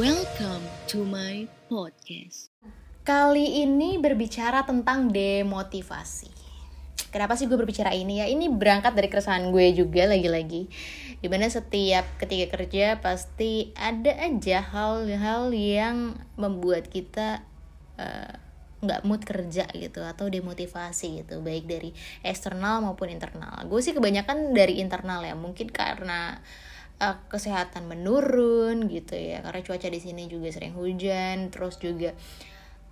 Welcome to my podcast. Kali ini berbicara tentang demotivasi. Kenapa sih gue berbicara ini ya? Ini berangkat dari keresahan gue juga lagi-lagi. Di mana setiap ketika kerja pasti ada aja hal-hal yang membuat kita eh, nggak mood kerja gitu atau demotivasi gitu baik dari eksternal maupun internal gue sih kebanyakan dari internal ya mungkin karena uh, kesehatan menurun gitu ya. Karena cuaca di sini juga sering hujan terus juga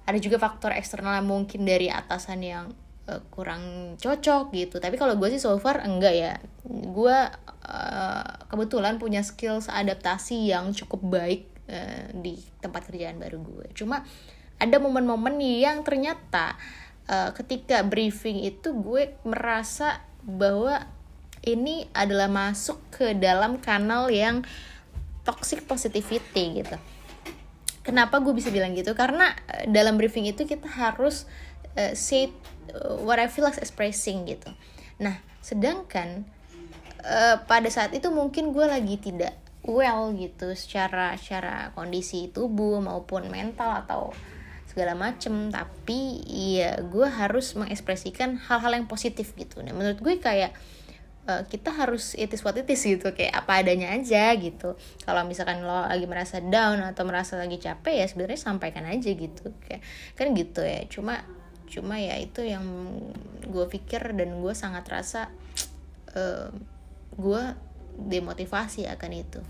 ada juga faktor eksternal yang mungkin dari atasan yang uh, kurang cocok gitu. Tapi kalau gue sih so far enggak ya. Gue uh, kebetulan punya skills adaptasi yang cukup baik uh, di tempat kerjaan baru gue cuma ada momen-momen yang ternyata uh, ketika briefing itu gue merasa bahwa ini adalah masuk ke dalam kanal yang toxic positivity gitu. Kenapa gue bisa bilang gitu? Karena uh, dalam briefing itu kita harus uh, say uh, what I feel like expressing gitu. Nah, sedangkan uh, pada saat itu mungkin gue lagi tidak well gitu secara secara kondisi tubuh maupun mental atau segala macem tapi ya gue harus mengekspresikan hal-hal yang positif gitu nah menurut gue kayak uh, kita harus it is what it is gitu kayak apa adanya aja gitu. Kalau misalkan lo lagi merasa down atau merasa lagi capek ya sebenarnya sampaikan aja gitu. Kayak kan gitu ya. Cuma cuma ya itu yang gue pikir dan gue sangat rasa uh, gue demotivasi akan itu